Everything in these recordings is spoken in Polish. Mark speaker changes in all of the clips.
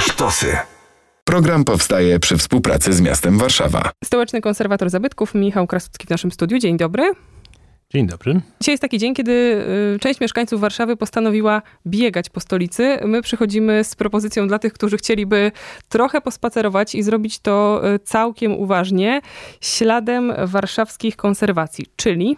Speaker 1: Sztosy. Program powstaje przy współpracy z miastem Warszawa.
Speaker 2: Stołeczny konserwator zabytków Michał Krasucki w naszym studiu. Dzień dobry.
Speaker 3: Dzień dobry.
Speaker 2: Dzisiaj jest taki dzień, kiedy y, część mieszkańców Warszawy postanowiła biegać po stolicy. My przychodzimy z propozycją dla tych, którzy chcieliby trochę pospacerować i zrobić to y, całkiem uważnie, śladem warszawskich konserwacji, czyli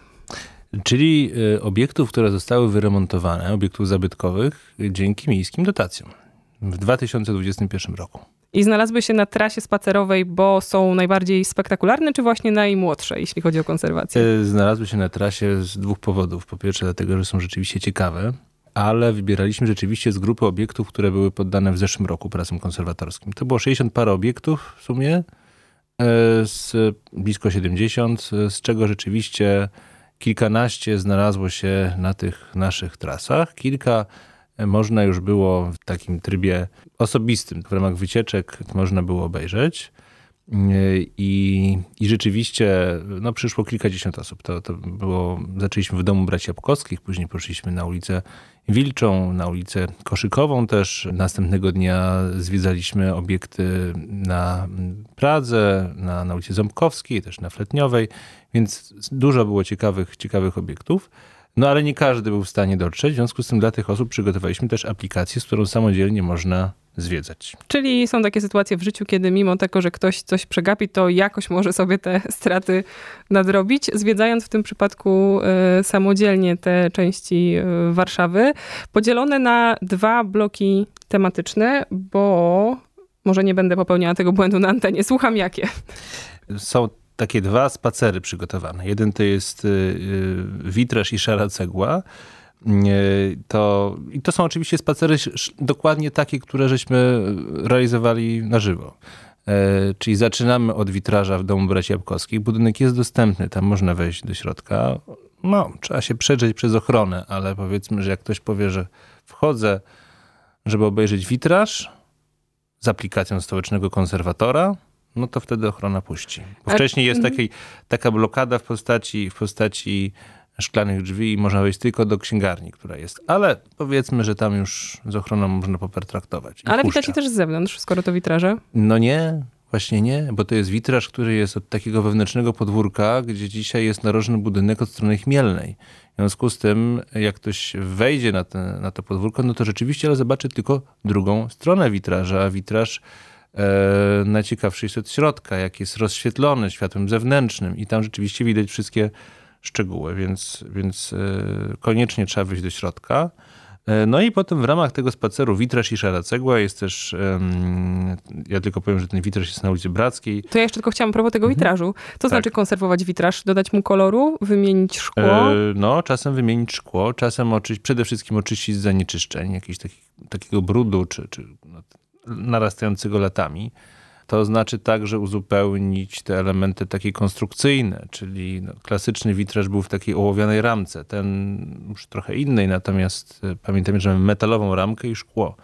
Speaker 3: Czyli y, obiektów, które zostały wyremontowane, obiektów zabytkowych dzięki miejskim dotacjom w 2021 roku.
Speaker 2: i znalazły się na trasie spacerowej, bo są najbardziej spektakularne, czy właśnie najmłodsze, jeśli chodzi o konserwację?
Speaker 3: Y, Znalazły się na trasie z dwóch powodów. Po pierwsze, dlatego, że są rzeczywiście ciekawe, ale wybieraliśmy rzeczywiście z grupy obiektów, które były poddane w zeszłym roku pracom konserwatorskim. To było 60 parę obiektów w sumie, y, z blisko 70, y, z czego rzeczywiście kilkanaście znalazło się na tych naszych trasach. Kilka można już było w takim trybie osobistym, w ramach wycieczek można było obejrzeć. I, I rzeczywiście no, przyszło kilkadziesiąt osób. To, to było, zaczęliśmy w domu braci Jabłkowskich, później poszliśmy na ulicę Wilczą, na ulicę Koszykową też. Następnego dnia zwiedzaliśmy obiekty na Pradze, na, na ulicy Ząbkowskiej, też na Fletniowej, więc dużo było ciekawych, ciekawych obiektów. No ale nie każdy był w stanie dotrzeć, w związku z tym dla tych osób przygotowaliśmy też aplikację, z którą samodzielnie można zwiedzać.
Speaker 2: Czyli są takie sytuacje w życiu, kiedy mimo tego, że ktoś coś przegapi, to jakoś może sobie te straty nadrobić, zwiedzając w tym przypadku e, samodzielnie te części e, Warszawy, podzielone na dwa bloki tematyczne, bo może nie będę popełniała tego błędu na antenie. Słucham jakie.
Speaker 3: Są takie dwa spacery przygotowane. Jeden to jest y, y, witraż i szara cegła. Y, To, I to są oczywiście spacery dokładnie takie, które żeśmy realizowali na żywo. E, Czyli zaczynamy od witraża w domu braci Jabłkowskich. Budynek jest dostępny, tam można wejść do środka. No, trzeba się przedrzeć przez ochronę, ale powiedzmy, że jak ktoś powie, że wchodzę, żeby obejrzeć witraż z aplikacją stołecznego konserwatora, no to wtedy ochrona puści. Bo
Speaker 2: A-
Speaker 3: wcześniej jest
Speaker 2: mhm.
Speaker 3: takiej, taka blokada w postaci, w postaci szklanych drzwi i można wejść tylko do księgarni, która jest. Ale powiedzmy, że tam już z ochroną można popertraktować.
Speaker 2: Ale
Speaker 3: puszcza.
Speaker 2: widać też z zewnątrz, skoro to witraże.
Speaker 3: No nie, właśnie nie, bo to jest witraż, który jest od takiego wewnętrznego podwórka, gdzie dzisiaj jest narożny budynek od strony Chmielnej. W związku z tym, jak ktoś wejdzie na, te, na to podwórko, no to rzeczywiście ale zobaczy tylko drugą stronę witraża, a witraż najciekawszy jest od środka, jak jest rozświetlony światłem zewnętrznym i tam rzeczywiście widać wszystkie szczegóły, więc, więc e, koniecznie trzeba wyjść do środka. E, No i potem w ramach tego spaceru witraż i szara cegła jest też, ja tylko powiem, że ten witraż jest na ulicy Brackiej.
Speaker 2: To ja jeszcze tylko chciałam propos tego witrażu. To znaczy konserwować witraż, dodać mu koloru, wymienić szkło.
Speaker 3: E, No, czasem wymienić szkło, czasem oczyś, przede wszystkim oczyścić z zanieczyszczeń, jakiegoś taki, takiego brudu, czy, czy no, narastającego latami. To znaczy także uzupełnić te elementy takie konstrukcyjne, czyli no, klasyczny witraż był w takiej ołowianej ramce, ten już trochę innej, natomiast e, pamiętajmy, że mamy metalową ramkę i szkło.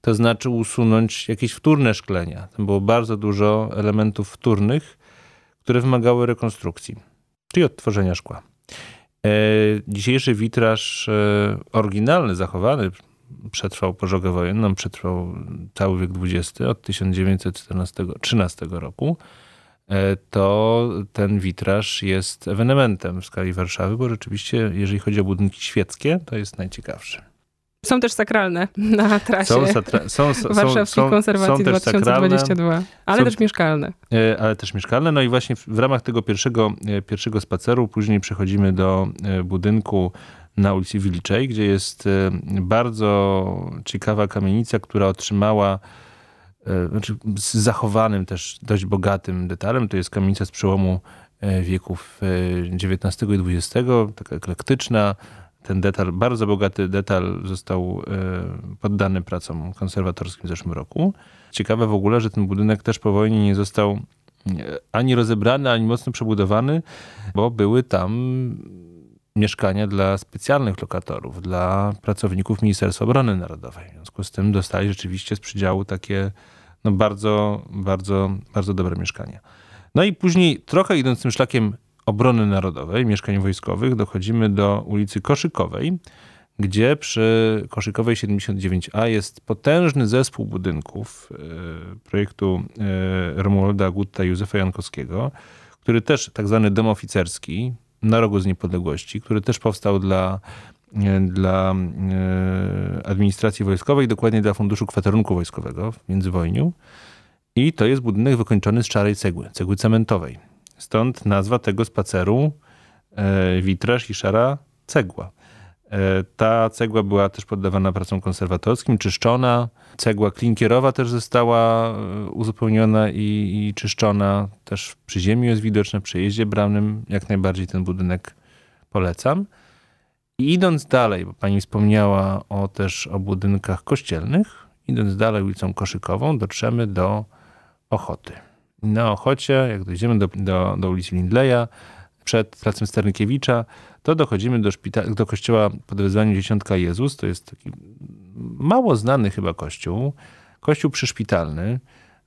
Speaker 3: To znaczy usunąć jakieś wtórne szklenia. Tam było bardzo dużo elementów wtórnych, które wymagały rekonstrukcji, czyli odtworzenia szkła. E, Dzisiejszy witraż e, oryginalny, zachowany, przetrwał pożogę wojenną, przetrwał cały wiek XX, od 1913 roku. E, To ten witraż jest ewenementem w skali Warszawy, bo rzeczywiście, jeżeli chodzi o budynki świeckie, to jest najciekawszy.
Speaker 2: Są też sakralne na trasie
Speaker 3: Są, satra- są, są,
Speaker 2: warszawskiej
Speaker 3: są,
Speaker 2: konserwacji
Speaker 3: są też
Speaker 2: 2022. Ale
Speaker 3: Są-
Speaker 2: też mieszkalne.
Speaker 3: E, ale też mieszkalne. No i właśnie w, w ramach tego pierwszego, e, pierwszego spaceru później przechodzimy do budynku na ulicy Wilczej, gdzie jest e, bardzo ciekawa kamienica, która otrzymała e, znaczy z zachowanym też dość bogatym detalem. To jest kamienica z przełomu e, wieków XIX i XX, taka eklektyczna. Ten detal, bardzo bogaty detal został poddany pracom konserwatorskim w zeszłym roku. Ciekawe w ogóle, że ten budynek też po wojnie nie został ani rozebrany, ani mocno przebudowany, bo były tam mieszkania dla specjalnych lokatorów, dla pracowników Ministerstwa Obrony Narodowej. W związku z tym dostali rzeczywiście z przydziału takie no bardzo, bardzo, bardzo dobre mieszkania. No i później, trochę idąc tym szlakiem obrony narodowej, mieszkań wojskowych, dochodzimy do ulicy Koszykowej, gdzie przy Koszykowej 79A jest potężny zespół budynków e, projektu e, Romualda Gutta i Józefa Jankowskiego, który też tak zwany dom oficerski na rogu z niepodległości, który też powstał dla, e, dla administracji wojskowej, dokładnie dla Funduszu Kwaterunku Wojskowego w międzywojniu. I to jest budynek wykończony z szarej cegły, cegły cementowej. Stąd nazwa tego spaceru witraż i szara cegła. E, ta cegła była też poddawana pracom konserwatorskim, czyszczona. Cegła klinkierowa też została e, uzupełniona i, i czyszczona. Też przy ziemi jest widoczne, przy jeździe bramnym. Jak najbardziej ten budynek polecam. I idąc dalej, bo pani wspomniała o, też o budynkach kościelnych, idąc dalej ulicą Koszykową, dotrzemy do Ochoty. Na Ochocie, jak dojdziemy do, do, do ulicy Lindleya, przed placem Sternykiewicza, to dochodzimy do, szpita- do kościoła pod wezwaniem Dziesiątka Jezus. To jest taki mało znany chyba kościół. Kościół przyszpitalny,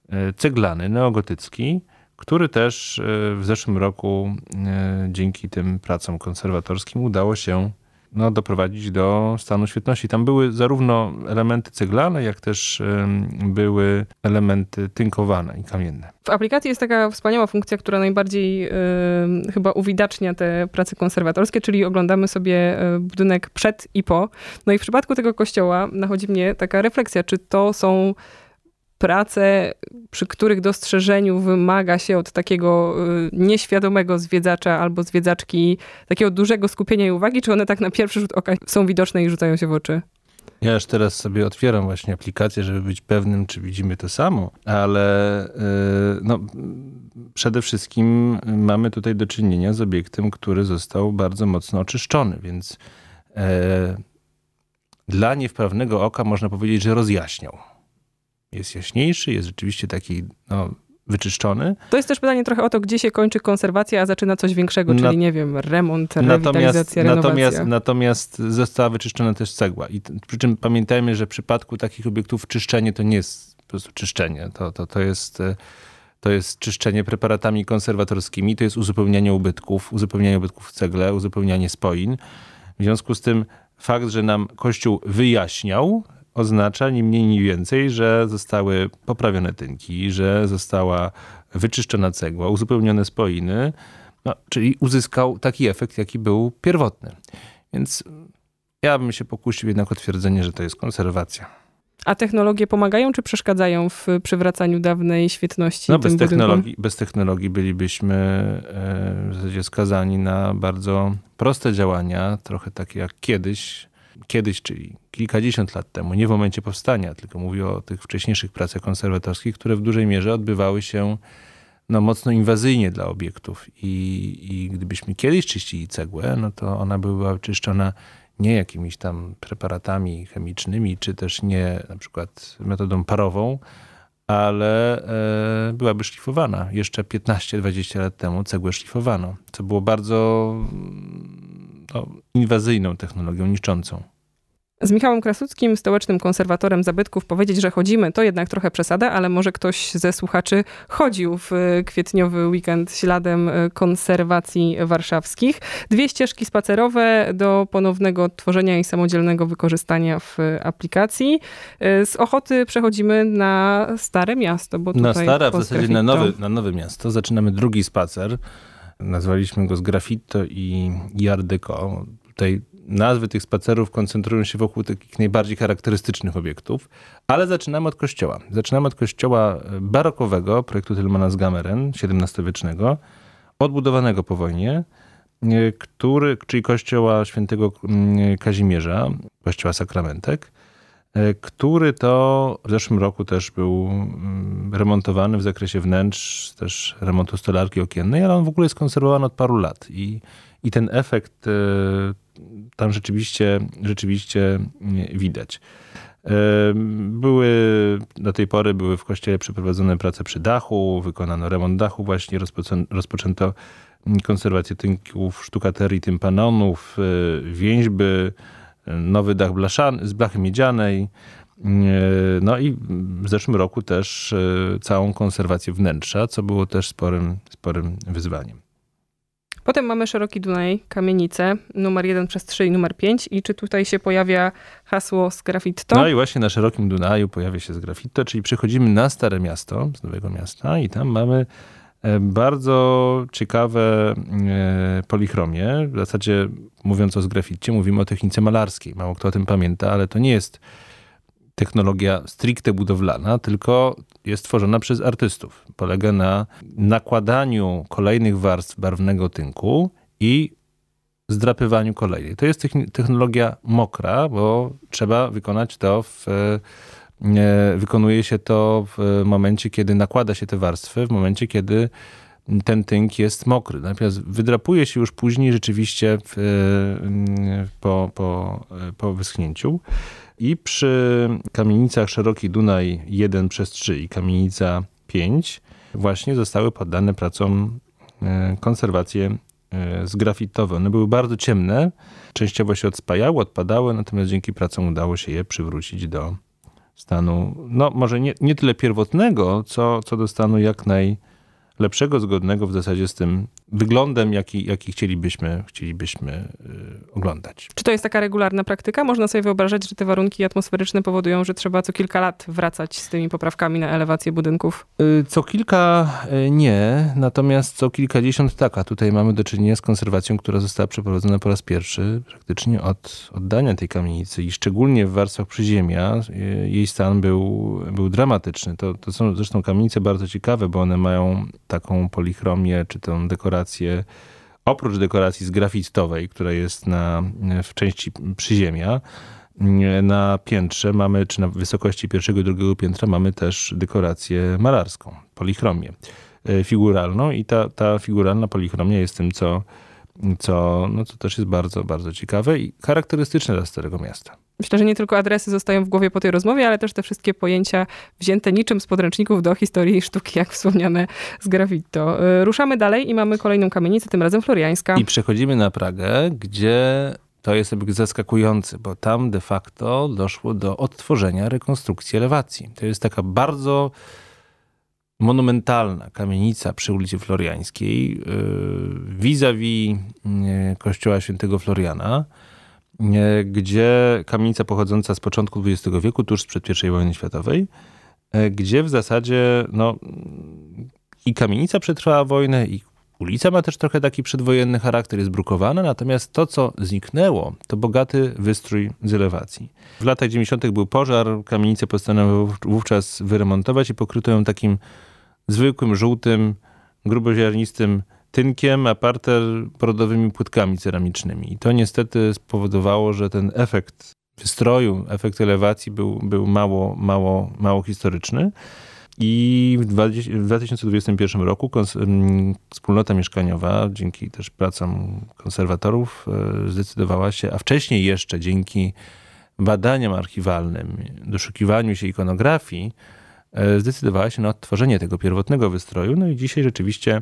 Speaker 3: e, ceglany, neogotycki, który też e, w zeszłym roku e, dzięki tym pracom konserwatorskim udało się no, doprowadzić do stanu świetności. Tam były zarówno elementy ceglane, jak też były elementy tynkowane i kamienne.
Speaker 2: W aplikacji jest taka wspaniała funkcja, która najbardziej chyba uwidacznia te prace konserwatorskie, czyli oglądamy sobie e, budynek przed i po. No i w przypadku tego kościoła nachodzi mnie taka refleksja, czy to są prace, przy których dostrzeżeniu wymaga się od takiego y, nieświadomego zwiedzacza albo zwiedzaczki takiego dużego skupienia i uwagi, czy one tak na pierwszy rzut oka są widoczne i rzucają się w oczy?
Speaker 3: Ja już teraz sobie otwieram właśnie aplikację, żeby być pewnym, czy widzimy to samo, ale y, no, przede wszystkim mamy tutaj do czynienia z obiektem, który został bardzo mocno oczyszczony, więc e, dla niewprawnego oka można powiedzieć, że rozjaśniał jest jaśniejszy, jest rzeczywiście taki no, wyczyszczony.
Speaker 2: To jest też pytanie trochę o to, gdzie się kończy konserwacja, a zaczyna coś większego, czyli Na, nie wiem, remont, rewitalizacja, natomiast,
Speaker 3: renowacja. Natomiast została wyczyszczona też cegła. I przy czym pamiętajmy, że w przypadku takich obiektów czyszczenie to nie jest po prostu czyszczenie. To, to, to jest... To jest czyszczenie preparatami konserwatorskimi, to jest uzupełnianie ubytków, uzupełnianie ubytków w cegle, uzupełnianie spoin. W związku z tym fakt, że nam Kościół wyjaśniał oznacza ni mniej, ni więcej, że zostały poprawione tynki, że została wyczyszczona cegła, uzupełnione spoiny, no, czyli uzyskał taki efekt, jaki był pierwotny. Więc ja bym się pokusił jednak o twierdzenie, że to jest konserwacja.
Speaker 2: A technologie pomagają czy przeszkadzają w przywracaniu dawnej świetności?
Speaker 3: No bez technologii, bez technologii bylibyśmy e, w zasadzie skazani na bardzo proste działania, trochę takie jak kiedyś, kiedyś, czyli kilkadziesiąt lat temu, nie w momencie powstania, tylko mówię o tych wcześniejszych pracach konserwatorskich, które w dużej mierze odbywały się no, mocno inwazyjnie dla obiektów. I, I gdybyśmy kiedyś czyścili cegłę, no to ona była czyszczona nie jakimiś tam preparatami chemicznymi, czy też nie na przykład metodą parową, ale e, byłaby szlifowana. Jeszcze 15-20 lat temu cegłę szlifowano, co było bardzo no, inwazyjną technologią, niszczącą.
Speaker 2: Z Michałem Krasuckim, stołecznym konserwatorem zabytków, powiedzieć, że chodzimy, to jednak trochę przesada, ale może ktoś ze słuchaczy chodził w kwietniowy weekend śladem konserwacji warszawskich. Dwie ścieżki spacerowe do ponownego tworzenia i samodzielnego wykorzystania w aplikacji. Z Ochoty przechodzimy na Stare Miasto. Bo
Speaker 3: na Stare, w zasadzie na nowe, na nowe miasto. Zaczynamy drugi spacer. Nazwaliśmy go z graffito i Jardyko. Tutaj nazwy tych spacerów koncentrują się wokół takich najbardziej charakterystycznych obiektów, ale zaczynamy od kościoła. Zaczynamy od kościoła barokowego projektu Tillmana z Gameren, XVII-wiecznego, odbudowanego po wojnie, który, czyli kościoła świętego mm, Kazimierza, kościoła Sakramentek, który to w zeszłym roku też był mm, remontowany w zakresie wnętrz, też remontu stolarki okiennej, ale on w ogóle jest konserwowany od paru lat i, i ten efekt e, tam rzeczywiście, rzeczywiście widać. E, były, do tej pory były w kościele przeprowadzone prace przy dachu, wykonano remont dachu właśnie, rozpoczęto konserwację tynków, sztukaterii tympanonów, e, więźby, nowy dach blaszany, z blachy miedzianej, no i w zeszłym roku też całą konserwację wnętrza, co było też sporym, sporym wyzwaniem.
Speaker 2: Potem mamy Szeroki Dunaj, kamienice, numer 1 przez 3 i numer 5. I czy tutaj się pojawia hasło z graffito?
Speaker 3: No i właśnie na Szerokim Dunaju pojawia się z graffito, czyli przechodzimy na Stare Miasto, z Nowego Miasta i tam mamy e, bardzo ciekawe e, polichromie. W zasadzie mówiąc o zgraficie, mówimy o technice malarskiej. Mało kto o tym pamięta, ale to nie jest technologia stricte budowlana, tylko jest tworzona przez artystów. Polega na nakładaniu kolejnych warstw barwnego tynku i zdrapywaniu kolejnej. To jest technologia mokra, bo trzeba wykonać to w e, wykonuje się to w momencie, kiedy nakłada się te warstwy, w momencie, kiedy ten tynk jest mokry. Natomiast wydrapuje się już później rzeczywiście w, po, po, po wyschnięciu. I przy kamienicach Szeroki Dunaj 1 przez 3 i kamienica 5 właśnie zostały poddane pracom e, konserwacje e, zgrafitowe. One były bardzo ciemne, częściowo się odspajały, odpadały, natomiast dzięki pracom udało się je przywrócić do stanu, no może nie, nie tyle pierwotnego, co, co do stanu jak najlepszego, zgodnego w zasadzie z tym wyglądem, jaki, jaki chcielibyśmy, chcielibyśmy y, oglądać.
Speaker 2: Czy to jest taka regularna praktyka? Można sobie wyobrażać, że te warunki atmosferyczne powodują, że trzeba co kilka lat wracać z tymi poprawkami na elewację budynków?
Speaker 3: Y, co kilka y, nie, natomiast co kilkadziesiąt tak, a tutaj mamy do czynienia z konserwacją, która została przeprowadzona po raz pierwszy praktycznie od oddania tej kamienicy i szczególnie w warstwach przyziemia jej stan był, był dramatyczny. To, to są zresztą kamienice bardzo ciekawe, bo one mają taką polichromię, czy tę dekorację dekoracje, oprócz dekoracji zgrafitowej, która jest na, w części przyziemia, na piętrze mamy, czy na wysokości pierwszego i drugiego piętra mamy też dekorację malarską, polichromię e, figuralną i ta, ta figuralna polichromia jest tym, co, co, no, co też jest bardzo, bardzo ciekawe i charakterystyczne dla Starego Miasta.
Speaker 2: Myślę, że nie tylko adresy zostają w głowie po tej rozmowie, ale też te wszystkie pojęcia wzięte niczym z podręczników do historii sztuki, jak wspomniane z Gravito. Y, ruszamy dalej i mamy kolejną kamienicę, tym razem floriańska.
Speaker 3: I przechodzimy na Pragę, gdzie to jest jakby zaskakujące, bo tam de facto doszło do odtworzenia rekonstrukcji elewacji. To jest taka bardzo monumentalna kamienica przy ulicy Floriańskiej, y, vis-a-vis y, kościoła świętego Floriana, gdzie kamienica pochodząca z początku XX wieku, tuż sprzed I wojny światowej, e, gdzie w zasadzie no, i kamienica przetrwała wojnę, i ulica ma też trochę taki przedwojenny charakter, jest brukowana, natomiast to, co zniknęło, to bogaty wystrój z elewacji. W latach 90. był pożar, kamienicę postanowiono wówczas wyremontować i pokryto ją takim zwykłym, żółtym, gruboziarnistym tynkiem, a parter brodowymi płytkami ceramicznymi. I to niestety spowodowało, że ten efekt wystroju, efekt elewacji był, był mało, mało, mało historyczny. I w 2021 roku wspólnota mieszkaniowa, dzięki też pracom konserwatorów, e, zdecydowała się, a wcześniej jeszcze dzięki badaniom archiwalnym, doszukiwaniu się ikonografii, e, zdecydowała się na odtworzenie tego pierwotnego wystroju. No i dzisiaj rzeczywiście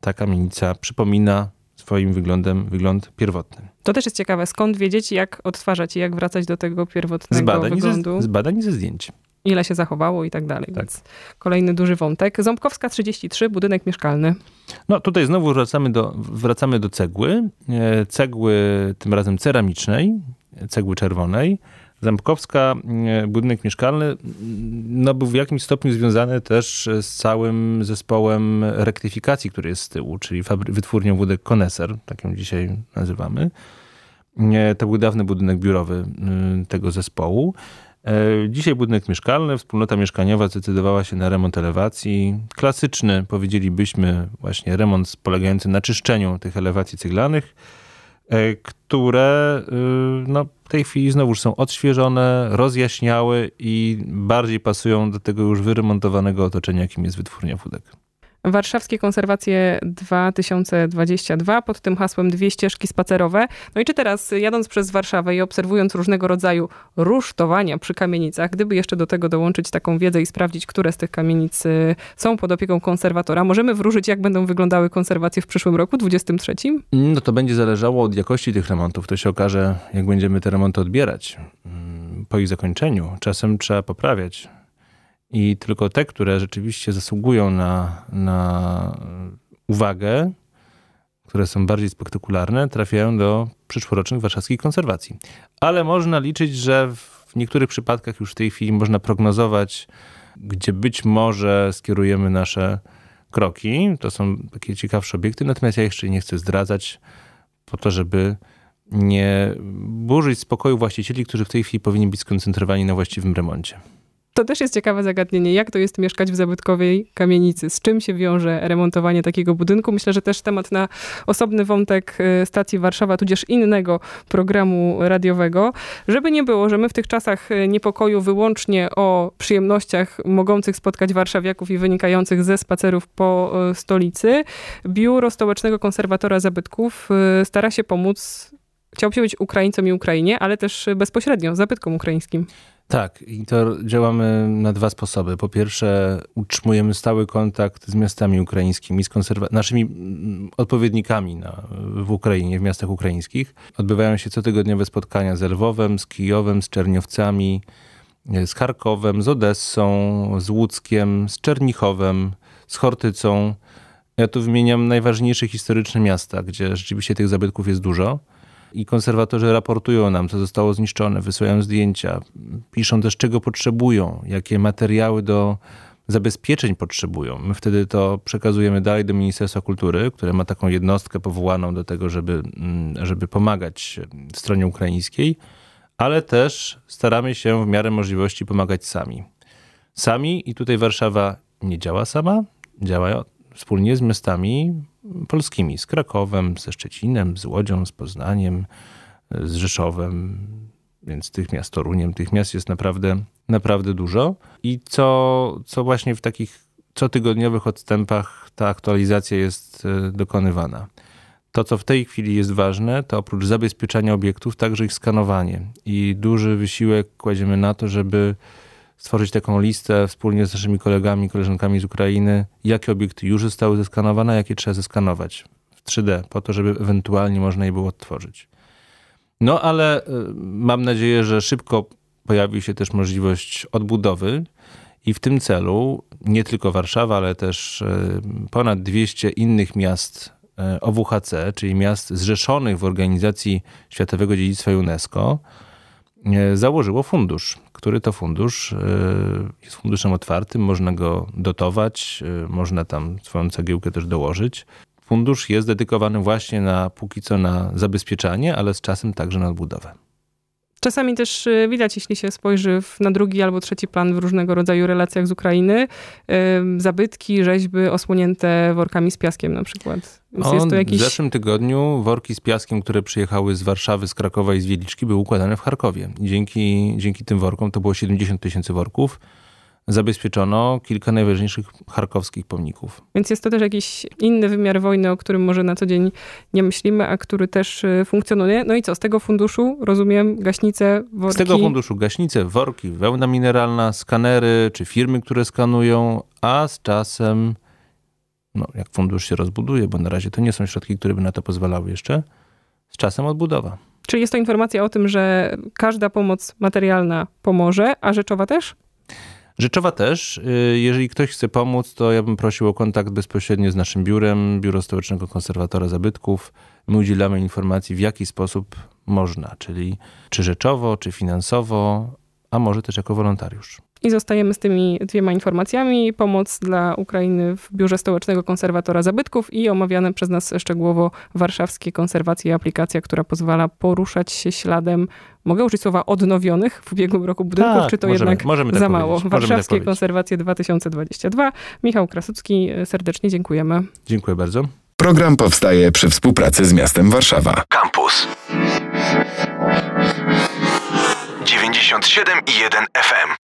Speaker 3: ta kamienica przypomina swoim wyglądem wygląd pierwotny.
Speaker 2: To też jest ciekawe, skąd wiedzieć, jak odtwarzać i jak wracać do tego pierwotnego z badań wyglądu.
Speaker 3: Ze, z badań i ze zdjęć.
Speaker 2: Ile się zachowało i tak dalej. Tak. Więc kolejny duży wątek. Ząbkowska 33, budynek mieszkalny.
Speaker 3: No tutaj znowu wracamy do, wracamy do cegły. E, cegły tym razem ceramicznej, cegły czerwonej. Ząbkowska, e, budynek mieszkalny, no był w jakimś stopniu związany też z całym zespołem rektyfikacji, który jest z tyłu, czyli wytwórnią wódek Koneser, tak ją dzisiaj nazywamy. To był dawny budynek biurowy tego zespołu. E, dzisiaj budynek mieszkalny, wspólnota mieszkaniowa zdecydowała się na remont elewacji. Klasyczny, powiedzielibyśmy, właśnie remont polegający na czyszczeniu tych elewacji ceglanych które y, no, w tej chwili znowu są odświeżone, rozjaśniały i bardziej pasują do tego już wyremontowanego otoczenia, jakim jest wytwórnia wódek.
Speaker 2: Warszawskie Konserwacje 2022 pod tym hasłem dwie ścieżki spacerowe. No i czy teraz jadąc przez Warszawę i obserwując różnego rodzaju rusztowania przy kamienicach, gdyby jeszcze do tego dołączyć taką wiedzę i sprawdzić, które z tych kamienic y, są pod opieką konserwatora, możemy wróżyć, jak będą wyglądały konserwacje w przyszłym roku, 23?
Speaker 3: No to będzie zależało od jakości tych remontów. To się okaże, jak będziemy te remonty odbierać mm, po ich zakończeniu. Czasem trzeba poprawiać i tylko te, które rzeczywiście zasługują na, na uwagę, które są bardziej spektakularne, trafiają do przyszłorocznych warszawskich konserwacji. Ale można liczyć, że w niektórych przypadkach już w tej chwili można prognozować, gdzie być może skierujemy nasze kroki. To są takie ciekawsze obiekty, natomiast ja jeszcze nie chcę zdradzać po to, żeby nie burzyć spokoju właścicieli, którzy w tej chwili powinni być skoncentrowani na właściwym remoncie.
Speaker 2: To też jest ciekawe zagadnienie, jak to jest mieszkać w zabytkowej kamienicy, z czym się wiąże remontowanie takiego budynku. Myślę, że też temat na osobny wątek y, stacji Warszawa, tudzież innego programu radiowego. Żeby nie było, że my w tych czasach y, niepokoju wyłącznie o przyjemnościach mogących spotkać warszawiaków i wynikających ze spacerów po y, stolicy, Biuro Stołecznego Konserwatora Zabytków stara się pomóc chciałby się być Ukraińcom i Ukrainie, ale też bezpośrednio zabytkom ukraińskim.
Speaker 3: Tak, i to działamy na dwa sposoby. Po pierwsze, utrzymujemy stały kontakt z miastami ukraińskimi, z naszymi mm, odpowiednikami na, w Ukrainie, w miastach ukraińskich. Odbywają się cotygodniowe spotkania z Lwowem, z Kijowem, z Czerniowcami, z Charkowem, z Odessą, z Łódzkiem, z Czernichowem, z Chortycą. Ja tu wymieniam najważniejsze historyczne miasta, gdzie rzeczywiście tych zabytków jest dużo i konserwatorzy raportują nam, co zostało zniszczone, wysyłają zdjęcia, piszą też, czego potrzebują, jakie materiały do zabezpieczeń potrzebują. My wtedy to przekazujemy dalej do Ministerstwa Kultury, które ma taką jednostkę powołaną do tego, żeby, mm, żeby pomagać stronie ukraińskiej, ale też staramy się w miarę możliwości pomagać sami. Sami i tutaj Warszawa nie działa sama, działa wspólnie z miastami polskimi, z Krakowem, ze Szczecinem, z Łodzią, z Poznaniem, z Rzeszowem, więc tych miast, Toruniem, tych miast jest naprawdę, naprawdę dużo. I co, co właśnie w takich cotygodniowych odstępach ta aktualizacja jest e, dokonywana. To, co w tej chwili jest ważne, to oprócz zabezpieczania obiektów, także ich skanowanie. I duży wysiłek kładziemy na to, żeby stworzyć taką listę wspólnie z naszymi kolegami, koleżankami z Ukrainy, jakie obiekty już zostały zeskanowane, jakie trzeba zeskanować w 3D, po to, żeby ewentualnie można je było odtworzyć. No ale y, mam nadzieję, że szybko pojawi się też możliwość odbudowy i w tym celu nie tylko Warszawa, ale też y, ponad 200 innych miast y, OWHC, czyli miast zrzeszonych w organizacji Światowego Dziedzictwa UNESCO, założyło fundusz, który to fundusz? Jest funduszem otwartym, można go dotować, można tam swoją cegiełkę też dołożyć. Fundusz jest dedykowany właśnie na póki co na zabezpieczanie, ale z czasem także na odbudowę.
Speaker 2: Czasami też y, widać, jeśli się spojrzy na drugi albo trzeci plan w różnego rodzaju relacjach z Ukrainy, zabytki, rzeźby osłonięte workami z piaskiem na przykład.
Speaker 3: Więc jakiś... W zeszłym tygodniu worki z piaskiem, które przyjechały z Warszawy, z Krakowa i z Wieliczki były układane w Charkowie. Dzięki, dzięki tym workom, to było 70 tysięcy worków, zabezpieczono kilka najważniejszych charkowskich pomników.
Speaker 2: Więc jest to też jakiś inny wymiar wojny, o którym może na co dzień nie myślimy, a który też y, funkcjonuje. No i co, z tego funduszu, rozumiem, gaśnice, worki?
Speaker 3: Z tego funduszu gaśnice, worki, wełna mineralna, skanery, czy firmy, które skanują, a z czasem, no jak fundusz się rozbuduje, bo na razie to nie są środki, które by na to pozwalały jeszcze, z czasem odbudowa.
Speaker 2: Czyli jest to informacja o tym, że każda pomoc materialna pomoże, a rzeczowa też?
Speaker 3: Rzeczowa też. Y, jeżeli ktoś chce pomóc, to ja bym prosił o kontakt bezpośrednio z naszym biurem, Biuro Stołecznego Konserwatora Zabytków. My udzielamy informacji, w jaki sposób można, czyli czy rzeczowo, czy finansowo, a może też jako wolontariusz.
Speaker 2: I zostajemy z tymi dwiema informacjami. Pomoc dla Ukrainy w Biurze Stołecznego Konserwatora Zabytków i omawiane przez nas szczegółowo warszawskie konserwacje i aplikacja, która pozwala poruszać się śladem, mogę użyć słowa odnowionych w ubiegłym roku budynków,
Speaker 3: tak,
Speaker 2: czy to
Speaker 3: możemy,
Speaker 2: jednak
Speaker 3: możemy
Speaker 2: za
Speaker 3: tak
Speaker 2: mało?
Speaker 3: Tak
Speaker 2: Warszawskie
Speaker 3: tak
Speaker 2: konserwacje 2022. Michał Krasucki, serdecznie dziękujemy.
Speaker 3: Dziękuję bardzo.
Speaker 1: Program powstaje przy współpracy z miastem Warszawa.
Speaker 4: Campus 97 i 1 FM.